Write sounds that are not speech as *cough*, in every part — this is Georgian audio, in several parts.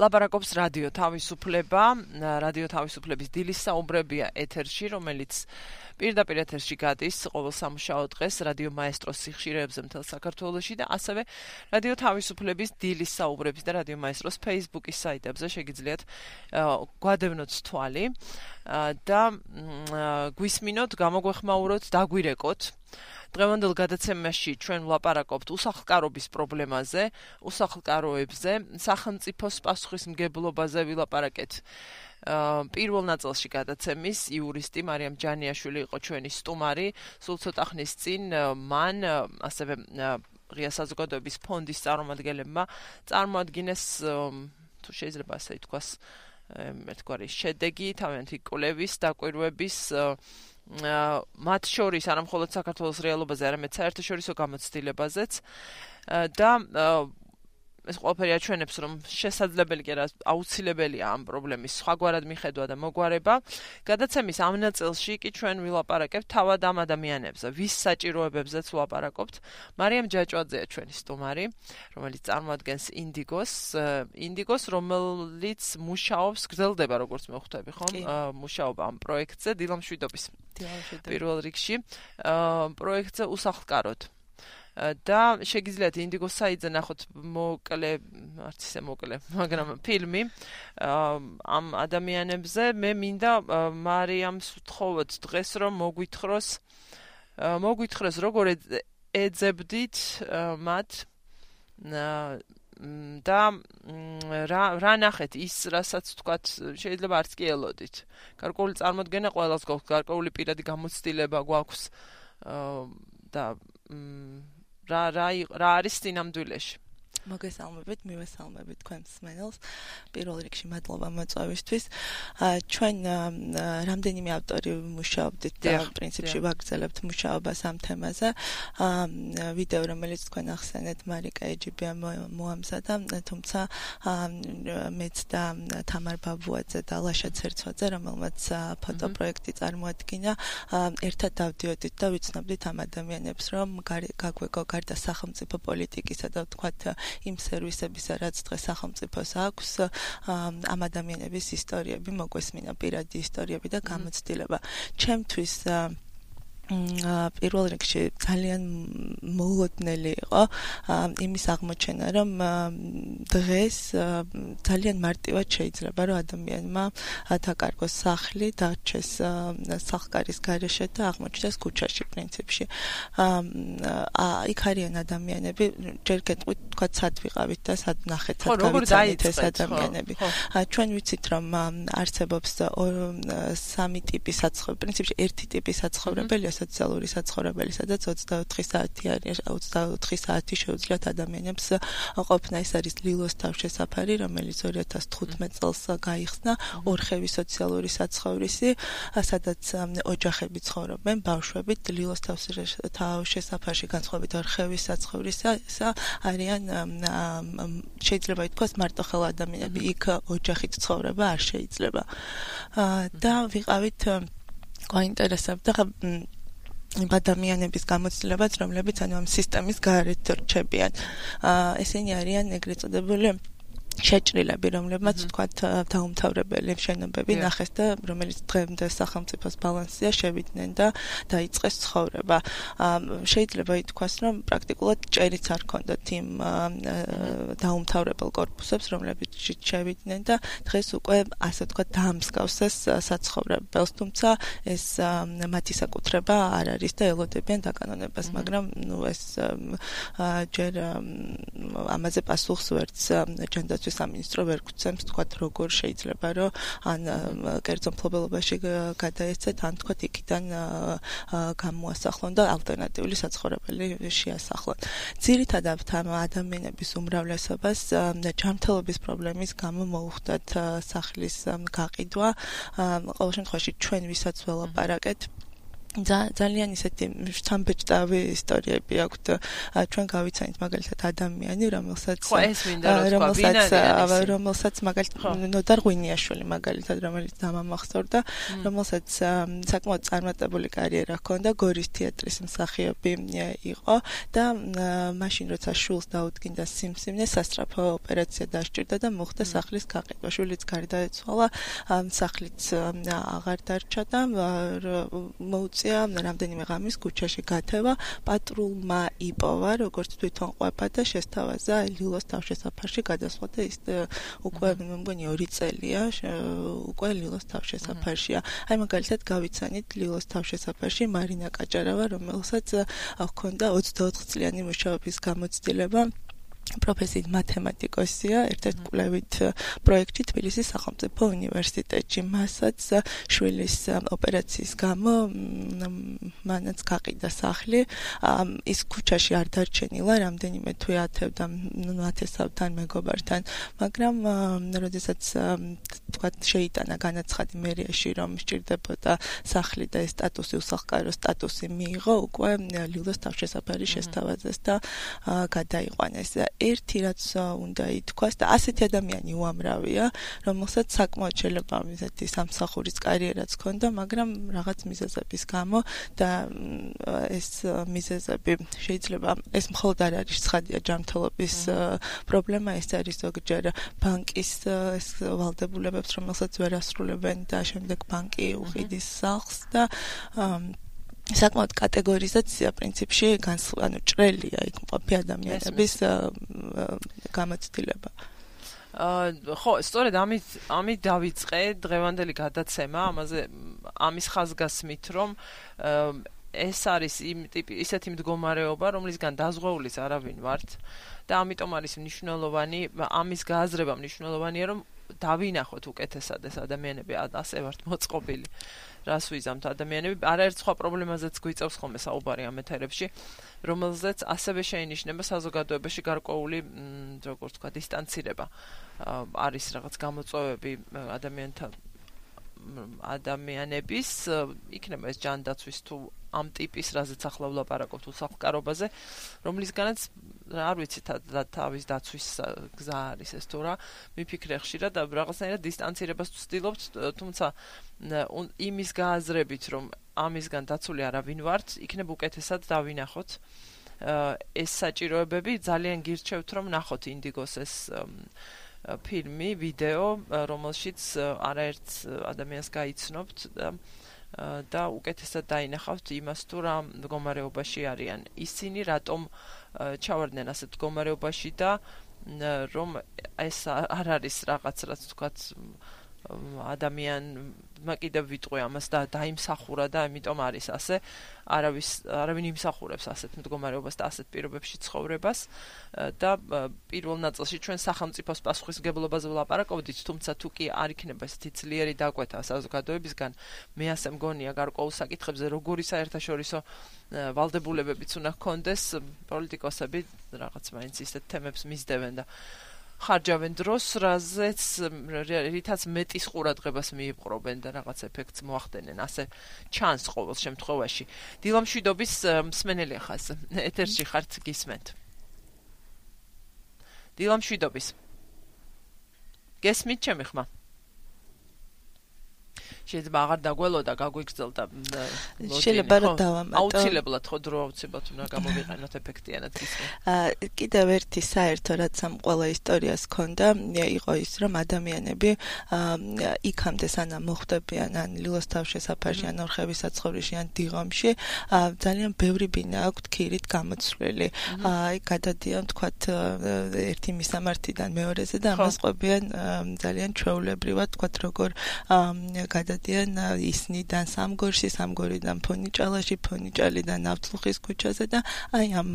ლაპარაკობს რადიო თავისუფლება, რადიო თავისუფლების დილის საუბრებია ეთერში, რომელიც პირდაპირ ეთერში გადის ყოველ სამშაბათ დღეს რადიო მაესტროს სიხშირეებზე მთელ საქართველოში და ასევე რადიო თავისუფლების დილის საუბრების და რადიო მაესტროს Facebook-ის საიტებზე შეგიძლიათ გვადევნოთ თვალი. და გვისმინოთ, გამოგვეხმაუროთ, დაგვირეკოთ დღევანდელ გადაცემაში ჩვენ ვლაპარაკობთ უსახლკარობის პრობლემაზე, უსახლკაროებზე, სახელმწიფოს პასუხისმგებლობაზე ვილაპარაკეთ. პირველ ნაწილში გადაცემის იურისტი მარიამ ჯანიაშვილი იყო ჩვენი სტუმარი, სულ ცოტა ხნის წინ მან ასევე ღია საზოგადოების ფონდის წარმომადგენლებმა წარმოადგინეს თუ შეიძლება ასე ითქვას ერთგვარი შედეგი თავიანთი კვლევის დაკვირვების მათ შორის არა მხოლოდ საქართველოს რეალობაზე, არამედ საერთაშორისო გამოცდილებაზეც. და ეს ყველაფერი აჩვენებს, რომ შესაძლებელი კი არა აუცილებელია ამ პრობლემის სხვაგვარად მიხედვა და მოგვარება. გადაცემის ამ ნაწილში კი ჩვენ ვილაპარაკებთ თავად ამ ადამიანებზე, ვის საჭიროებებზეც ვილაპარაკობთ. მარიამ ჯაჭვაძეა ჩვენი სტუმარი, რომელიც წარმოადგენს ინდიგოს, ინდიგოს, რომელიც მუშაობს, გრძელდება როგორც მე ხვდები, ხო? მუშაობა ამ პროექტზე, დილამშვიდობის. დილამშვიდობის. პირველ რიგში, პროექტზე უსახლკაროდ. და შეგიძლიათ ინდიგო საიტზე ნახოთ მოკლე არც ისე მოკლე მაგრამ ფილმი ამ ადამიანებზე. მე მინდა მარიამს ვთხოვოთ დღეს რომ მოგვითხროს მოგვითხროს როგორ ეძებდით მათ. და რა რა ნახეთ ის რასაც თქვათ შეიძლება არც კი ელოდით. გარკვეული წარმოდგენა ყოველს გვაქვს. გარკვეული პირადი გამოცდილება გვაქვს და რა რა რა არის სინამდვილეში მოგესალმებით, მივესალმებით თქვენ მსმენელს. პირველ რიგში მადლობა მოწვევისთვის. ჩვენ რამდენიმე ავტორი მუშაობდით და პრინციპში ვაგრძელებთ მუშაობას ამ თემაზე. ვიდეო რომელიც თქვენ ახსენეთ, მარიკა ეჯიბია მოამზადა, თუმცა მეც და თამარ ბაბუაძე და ლაშა ცერცვაძე, რომელმაც ფოტოპროექტი წარმოადგინა, ერთად დავდიოდით და ვიცნობდით ამ ადამიანებს, რომ გაგვეგო გარდა სახელმწიფო პოლიტიკისა და თქვათ იმ სერვისებისა, რაც დღეს სახელმწიფოს აქვს, ამ ადამიანების ისტორიები მოგვესმინა პირადი ისტორიები და გამოცდილება. ჩემთვის პირველ რიგში ძალიან მოულოდნელი იყო იმის აღმოჩენა, რომ დღეს ძალიან მარტივად შეიძლება რომ ადამიანმა დაკარგოს სახლი, დარჩეს სახლკარის გარეშე და აღმოჩნდეს ქუჩაში პრინციპში. იქ არიან ადამიანები, ჯერ გეტყვით თქვა სად ვიყავით და სად ნახეთ სად გავიცანით ეს ადამიანები. ჩვენ ვიცით რომ არსებობს სამი ტიპის საცხოვრებელი, პრინციპში ერთი ტიპის საცხოვრებელია სოციალური საცხოვრებელი, სადაც 24 საათი არის, 24 საათი შეუძლიათ ადამიანებს ყოფნა. ეს არის ლილოს თავშესაფარი, რომელიც 2015 წელს გაიხსნა, ორხევი სოციალური საცხოვრისი, სადაც ოჯახები ცხოვრობენ, ბავშვებით ლილოს თავშესაფარში განსხვავებით ორხევი საცხოვრისა არიან შეიძლება ითქვას მარტო ხელ ადამიანები, იქ ოჯახით ცხოვრება არ შეიძლება. და ვიყავით გვაინტერესებდა იმ ადამიანების გამოცდილებაც, რომლებიც ანუ ამ სისტემის გარეთ რჩებიან. აა ესენი არიან ეგრეთ წოდებული შეჭრილები, რომლებმაც თქვათ დაუმთავრებელი შენობები ნახეს და რომელიც დღემდე სახელმწიფოს ბალანსია შევიდნენ და დაიწყეს ცხოვრება. შეიძლება ითქვას, რომ პრაქტიკულად ჭერიც არ ქონდათ იმ დაუმთავრებელ корпуსებს, რომლებიც შევიდნენ და დღეს უკვე ასე თქვათ დაამსგავსეს საცხოვრებელს, თუმცა ეს მათი საკუთრება არ არის და ელოდებიან დაკანონებას, მაგრამ ნუ ეს ჯერ ამაზე პასუხს ვერც ჯანდაცვის საერთაშორისო სამინისტრო ვერ გვცემს თქვა როგორ შეიძლება რომ ან კერძო მფლობელობაში გადაეცეთ ან თქვა იქიდან გამოასახლონ და ალტერნატიული საცხოვრებელი შეასახლონ. ძირითადად ამ ადამიანების უმრავლესობას ჯანმრთელობის პრობლემის გამო მოუხდათ სახლის გაყიდვა. ყოველ შემთხვევაში ჩვენ ვისაც ველაპარაკეთ ძალიან ისეთი სამბეჭდავი ისტორიები აქვს ჩვენ გავიცანით მაგალითად ადამიანი რომელსაც რომელსაც რომელსაც მაგალითად ნოდარ ღვინიაშვილი მაგალითად რომელიც დამამახსოვრდა რომელსაც საკმაოდ წარმატებული კარიერა ჰქონდა გორის თეატრის მსახიობი იყო და მაშინ როცა შულს დაუდგინდა სიმსივნე სასტრაფო ოპერაცია დასჭირდა და მოხდა სახლის გაყიდვა შულიც გარდაეცვალა სახლიც აღარ დარჩა და მოუწ პოლიცია რამდენიმე ღამის ქუჩაში გათევა პატრულმა იპოვა როგორც თვითონ ყვება და შესთავაზა ლიլოს თავშესაფარში გადასვლა და ის უკვე მე მგონი 2 წელია უკვე ლილოს თავშესაფარშია. აი მაგალითად გავიცანით ლილოს თავშესაფარში მარინა კაჭარავა რომელსაც ჰქონდა 24 წლიანი მუშაობის გამოცდილება პროფესიით მათემატიკოსია, ერთ-ერთ კვლევით პროექტში თბილისის სახელმწიფო უნივერსიტეტში. მასაც შვილის ოპერაციის გამო მანაც გაყიდა სახლი. ის ქუჩაში არ დარჩენილა, რამდენიმე თვე ათევდა ნათესავთან მეგობართან, მაგრამ როდესაც თქვა შეიტანა განაცხადი მერიაში, რომ სჭირდებოდა სახლი და ეს სტატუსი უსახლკარო სტატუსი მიიღო, უკვე ლიլოს თავშესაფარი შესთავაზეს და გადაიყვანეს. ერთი რაც უნდა ითქვას და ასეთი ადამიანი უამრავია, რომელსაც საკმაოდ შეიძლება მიზეთი სამსახურის კარიერაც ჰქონდა, მაგრამ რაღაც მიზეზების გამო და ეს მიზეზები შეიძლება ეს მხოლოდ არ არის ცხადია ჯანმრთელობის პრობლემა, ეს არის ზოგჯერ ბანკის ეს ვალდებულებებს, რომელსაც ვერ ასრულებენ და შემდეგ ბანკი უყიდის სახლს და საკმაოდ კატეგორიზაცია პრინციპში ანუ ჭრელია იქ მყოფი ადამიანების გამოცდილება. აა ხო, სწორედ ამით ამით დავიწყე დღევანდელი გადაცემა, ამაზე ამის ხაზგასმით, რომ ეს არის იმ ტიპი ისეთი მდგომარეობა, რომლისგან დაზღვეულის არავინ ვართ და ამიტომ არის მნიშვნელოვანი ამის გააზრება მნიშვნელოვანია, რომ დავინახოთ უკეთესად ეს ადამიანები ასე ვართ მოწყობილი. რას ვიზამთ ადამიანები არაერთ სხვა პრობლემაზეც გვიწევს ხოლმე საუბარი ამ ეთერებში რომელზეც ასევე შეინიშნება საზოგადოებაში გარკვეული როგორც თქვა დისტანცირება არის რაღაც გამოწვევები ადამიანთა ადამიანების იქნება ეს ჯანდაცვის თუ ამ ტიპის რაზეც ახლა ვლაპარაკობთ უსახლკარობაზე რომლისგანაც არ ვიცი თავის დაცვის გზა არის ეს თუ რა მიფიქრე ხშირად და რაღაცნაირად დისტანცირებას ვცდილობთ თუმცა იმის გააზრებით რომ ამისგან დაცული არავინ ვართ იქნება უკეთესად დავინახოთ. ეს საჭიროებები ძალიან გირჩევთ რომ ნახოთ ინდიგოს ეს ფილმი, ვიდეო, რომელშიც არაერთ ადამიანს გაიცნობთ და და უკეთესად დაინახავთ იმას თუ რა მდგომარეობაში არიან. ისინი რატომ ჩავარდნენ ასეთ მდგომარეობაში და რომ ეს არ არის რაღაც რაც თქვათ ადამიანმა კიდევ ვიტყვი ამას და დაიმსახურა და ამიტომ არის ასე. არავის არავინ იმსახურებს ასეთ მდგომარეობას და ასეთ პირობებში ცხოვრებას. და პირველ ნაწილში ჩვენ სახელმწიფოს პასუხისგებლობაზე ვლაპარაკობდით თუმცა თუ კი არ იქნება ესეთი ძლიერი დაკვეთა საზოგადოებისგან მე ასე მგონია გარკვეულ საკითხებზე როგორი საერთაშორისო ვალდებულებებიც უნდა ჰქონდეს პოლიტიკოსები რაღაც მაინც ისეთ თემებს მისდევენ და ხარჯავენ დროს, რაზეც რითაც მეტის ყურადღებას მიიპყრობენ და რაღაც ეფექტს მოახდენენ. ასე ჩანს ყოველ შემთხვევაში. დილამშვიდობის მსმენელი ხაზ. ეთერში ხართ გისმენთ. დილამშვიდობის. გესმით ჩემი ხმა? შეიძლება აღარ დაგველოდა გაგვიგზელდა შეიძლება რა დავამატო. აუცილებლად ხო დრო აუცილებლად უნდა გამოვიყენოთ ეფექტიანად ისე აა კიდევ ერთი საერთო რაც ამ ყველა ისტორიას ქონდა იყო ის რომ ადამიანები აა იქამდე სანამ მოხვდებიან ან ლილოს თავშესაფარში ან ორხევის საცხოვრისში ან დიღომში აა ძალიან ბევრი ბინა აქვთ ქირით გამოცვლილი. აი გადადიან თქვათ ერთი მისამართიდან მეორეზე და ამას ყვებიან ძალიან ჩვეულებრივად თქვათ როგორ გადა გადადიან ისნიდან სამგორში, სამგორიდან ფონიჭალაში, ფონიჭალიდან ნავთლუხის ქუჩაზე და აი ამ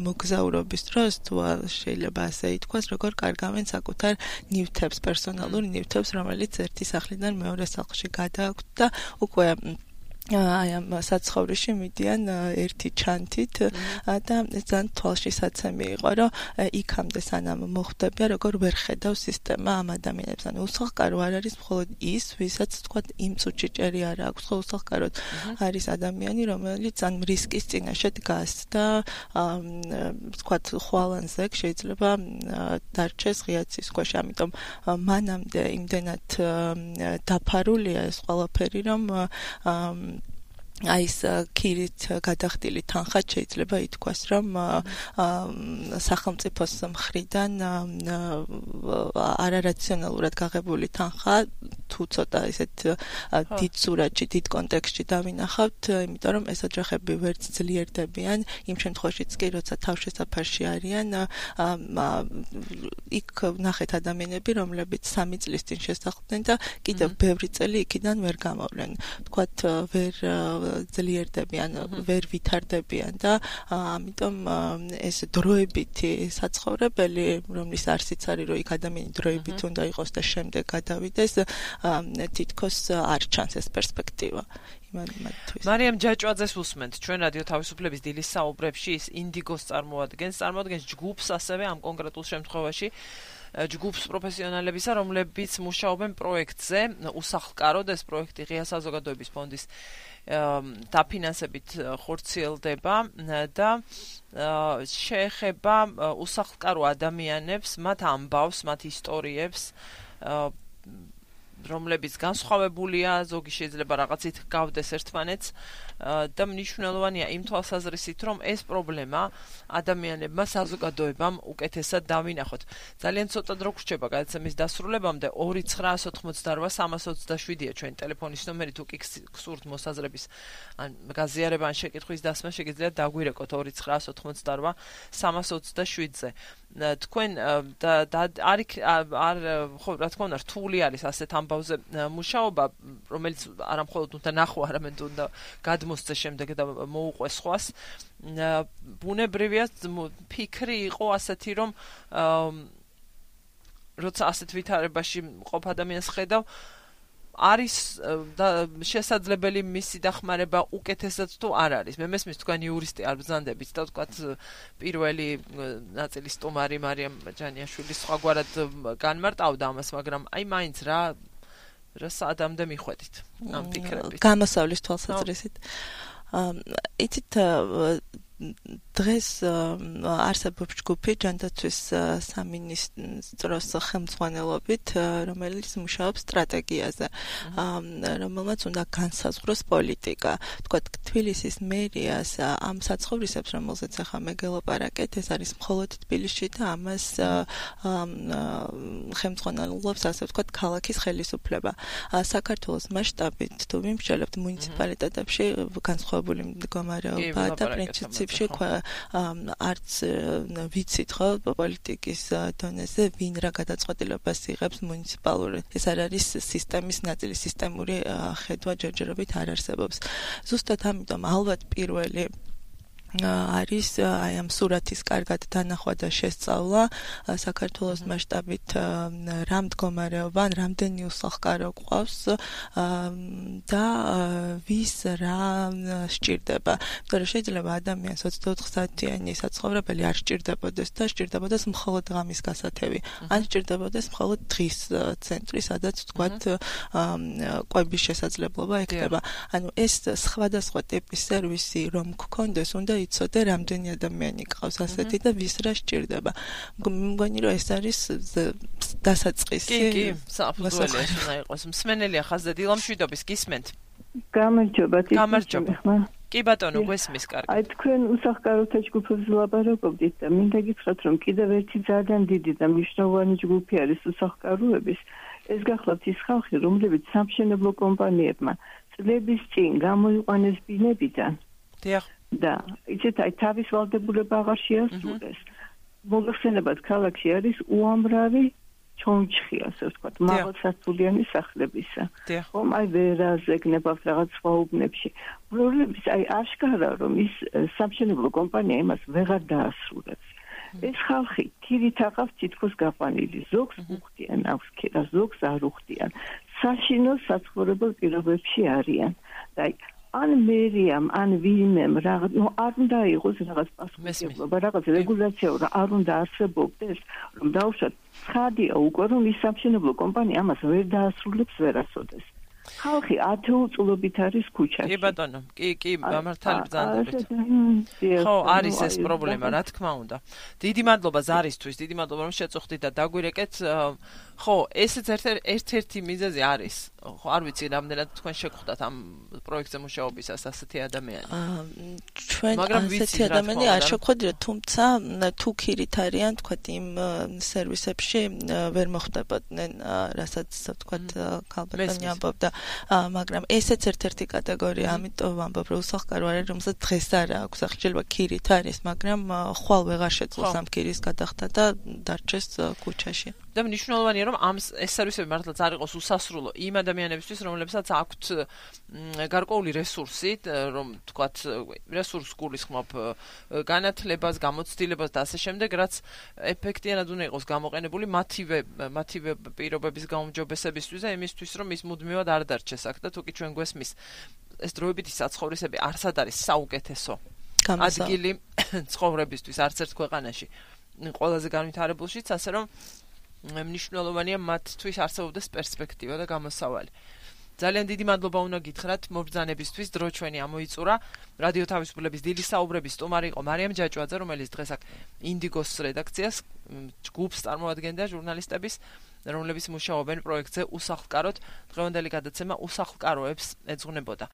მოგზაურობის დროს თუ შეიძლება ასე ითქვას, როგორ კარგავენ საკუთარ ნივთებს, პერსონალურ ნივთებს, რომელიც ერთი სახლიდან მეორე სახლში გადააქვთ და უკვე აი ამ საცხოვრში მიდიან ერთი ჩანთით და ძალიან თვალში საცემი იყო რომ იქამდე სანამ მოხვდებია როგორ ვერ ხედავ სისტემა ამ ადამიანებს ანუ უსახკარო არ არის მხოლოდ ის ვისაც თქვა იმ წუთში ჭერი არ აქვს ხო უსახკაროდ არის ადამიანი რომელიც ან რისკის წინაშე დგას და თქვა ხვალანზე შეიძლება დარჩეს ღიაცის ქვეშ. ამიტომ მანამდე იმდენად დაფარულია ეს ყველაფერი რომ აი ეს ქირით გადახდილი თანხა შეიძლება ითქვას რომ სახელმწიფოს მხრიდან არარაციონალურად გაღებული თანხა თუ ცოტა ისეთ დიდ სურათში, დიდ კონტექსტში დავინახავთ, იმიტომ რომ ეს ოჯახები ვერც ძლიერდებიან იმ შემთხვევაშიც კი, როცა თავშესაფარში არიან, იქ ნახეთ ადამიანები, რომლებიც სამი წლის წინ შესახლდნენ და კიდევ ბევრი წელი იქიდან ვერ გამოვლენ. თქვათ ვერ ძლიერდებიან, ვერ ვითარდებიან და ამიტომ ეს დროებითი საცხოვრებელი, რომლის არსიც არის, რომ იქ ადამიანი დროებით უნდა იყოს და შემდეგ გადავიდეს, თითქოს არ ჩანს ეს პერსპექტივა. მარიამ ჯაჭვაძეს უსმენთ. ჩვენ რადიო თავისუფლების დილის საუბრებში ის ინდიგოს წარმოადგენს, წარმოადგენს ჯგუფს ასევე ამ კონკრეტულ შემთხვევაში ჯგუფს პროფესიონალებისა, რომლებიც მუშაობენ პროექტზე, უსახლკაროდ ეს პროექტი ღია საზოგადოების ფონდის დაფინანსებით ხორციელდება და შეეხება უსახლკარო ადამიანებს, მათ ამბავს, მათ ისტორიებს რომლებიც განსხვავებულია, ზოგი შეიძლება რაღაცით გავდეს ერთმანეთს და მნიშვნელოვანია იმ თვალსაზრისით, რომ ეს პრობლემა ადამიანებმა საზოგადოებამ უკეთესად დავინახოთ. ძალიან ცოტა დრო გრჩება გადაცემის დასრულებამდე 2988327-ია ჩვენი ტელეფონის ნომერი თუ კი გსურთ მოსაზრების ან გაზიარება ან შეკითხვის დასმა შეგიძლიათ დაგვირეკოთ 2988327-ზე. თქვენ და არ არ ხო რა თქმა უნდა რთული არის ასეთ ამბავზე მუშაობა რომელიც არა მხოლოდ უნდა ნახო არამედ უნდა გადმოსცე შემდეგ და მოუყვეს სხვას. ბუნებრივია ფიქრი იყო ასეთი რომ როცა ასეთ ვითარებაში ყოფ ადამიანს ხედავ არის შესაძლებელი მისი დახმარება უკეთესად თუ არ არის. მე მესმის თქვენი იურისტი არ ბზანდებით და თქვათ პირველი ნაწილის სტუმარი მარიამ ჯანიაშვილი სხვაგვარად განმარტავდა ამას, მაგრამ აი მაინც რა რა საადამდე მიხვედით ამ ფიქრებით. გამოსავლის თვალსაზრისით. აა იცით დღეს არსებობს ჯგუფი ჯანდაცვის სამინისტროს ხელმძღვანელობით, რომელიც მუშაობს სტრატეგიაზე, რომელმაც უნდა განსაზღვროს პოლიტიკა. თქვათ, თბილისის მერიას ამ საცხოვრისებს, რომელზეც ახლა მე გელაპარაკეთ, ეს არის მხოლოდ თბილისში და ამას ხელმძღვანელობს, ასე ვთქვათ, ქალაქის ხელისუფლება. საქართველოს მასშტაბით თუ ვიმსჯელებთ მუნიციპალიტეტებში განსხვავებული მდგომარეობა და პრინციპი პრინციპში არც ვიცით ხო პოლიტიკის დონეზე ვინ რა გადაწყვეტილებას იღებს მუნიციპალური. ეს არ არის სისტემის ნაწილი სისტემური ხედვა ჯერჯერობით არ არსებობს. ზუსტად ამიტომ ალბათ პირველი არის აი ამ სურათის კარგად დანახვა და შესწავლა საქართველოს მასშტაბით რა მდგომარეობა, რამდენი უსახკარო ყავს და ვის რა სჭირდება. იმიტომ რომ შეიძლება ადამიანს 24 საათიანი საცხოვრებელი არ სჭირდებოდეს და სჭირდებოდეს მხოლოდ ღამის გასათევი. ან სჭირდებოდეს მხოლოდ დღის ცენტრი, სადაც თქვათ ყვების შესაძლებლობა ექნება. ანუ ეს სხვადასხვა ტიპის სერვისი რომ გქონდეს, უნდა იცოდე რამდენი ადამიანი ყავს ასეთი და ვის რა სჭირდება. მგონი რომ ეს არის დასაწყისი. კი, კი, საფუძველი უნდა იყოს. მსმენელია ხაზზე დილამშვიდობის გისმენთ. გამარჯობა, გამარჯობა. კი ბატონო, გვესმის კარგი. აი თქვენ უსახკაროთა ჯგუფებს ლაპარაკობდით და მინდა გითხრათ რომ კიდევ ერთი ძალიან დიდი და მნიშვნელოვანი ჯგუფი არის უსახკაროების. ეს გახლავთ ის ხალხი, რომლებიც სამშენებლო კომპანიებმა წლების წინ გამოიყვანეს ბინებიდან. დიახ. და იცით აი თავის ვალდებულება აღარ შეასრულეს. მოგხსენებათ ქალაქში არის უამრავი ჩონჩხი ასე ვთქვათ, მაღალსართულიანი სახლებისა. ხომ? აი ვერაზე გნებავთ რაღაც სხვა უბნებში. პრობლემის აი აშკარა რომ ის სამშენებლო კომპანია იმას ვეღარ დაასრულებს. ეს ხალხი ქირით აღავს თითქოს გაყვანილი. ზოგს უხდიან აქვს ქირა ზოგს არ უხდიან. საშინო საცხოვრებელ პირობებში არიან. და აი ან მერიამ ან ვინმემ რაღაც ნუ არ უნდა იყოს რაღაც პასუხისმგებლობა რაღაც რეგულაცია არ უნდა არსებობდეს რომ დაუშვათ ცხადია უკვე რომ ის სამშენებლო კომპანია ამას ვერ დაასრულებს ვერასოდეს ხალხი ათეულწლობით არის ქუჩაში. კი ბატონო, კი, კი, მართალი ბრძანდებით. ხო, არის ეს პრობლემა, რა თქმა უნდა. დიდი მადლობა ზარისთვის, დიდი მადლობა რომ შეწუხდით და დაგვირეკეთ. ხო, ესეც ერთ-ერთი მიზეზი არის. ხო, არ ვიცი, რამდენად თქვენ შეგხვდათ ამ პროექტზე მუშაობისას ასეთი ადამიანი. აა, ჩვენ ასეთი ადამიანი არ შეგხვდით, თუმცა თუ ქირით არიან, თქვა იმ სერვისებში ვერ მოხდებოდნენ, რასაც თქვა კალბატონი ამბობდა. მაგრამ ესეც ერთ-ერთი კატეგორია, ამიტომ ვამბობ, რომ უსახკარო არის, რომელსაც დღეს არ აქვს, ახლა ქირით არის, მაგრამ ხვალ ვეღარ შეძლოს ამ ქირის გადახდა და დარჩეს ქუჩაში. და მნიშვნელოვანია რომ ამ ეს სერვისები მართლაც არ იყოს უსასრულო იმ ადამიანებისთვის რომლებსაც აქვთ გარკვეული რესურსი რომ თქვათ რესურს გულისხმობ განათლებას გამოცდილებას და ასე შემდეგ რაც ეფექტიანად უნდა იყოს გამოყენებული მათივე მათივე პირობების გაუმჯობესებისთვის და იმისთვის რომ ის მუდმივად არ დარჩეს აქ და თუ კი ჩვენ გვესმის ეს დროებითი საცხოვრისები არსად არის საუკეთესო ადგილი *coughs* ცხოვრებისთვის არც ერთ ქვეყანაში ყველაზე განვითარებულშიც ასე რომ მნიშვნელოვანია მათთვის არსებობდეს პერსპექტივა და გამოსავალი. ძალიან დიდი მადლობა უნდა გითხრათ მობრძანებისთვის, დრო ჩვენი ამოიწურა. რადიო თავისუფლების დილის საუბრების სტუმარი იყო მარიამ ჯაჭვაძე, რომელიც დღეს აქ ინდიგოს რედაქციას ჯგუფს წარმოადგენდა ჟურნალისტების, რომლებიც მუშაობენ პროექტზე უსახლკაროდ. დღევანდელი გადაცემა უსახლკაროებს ეძღვნებოდა.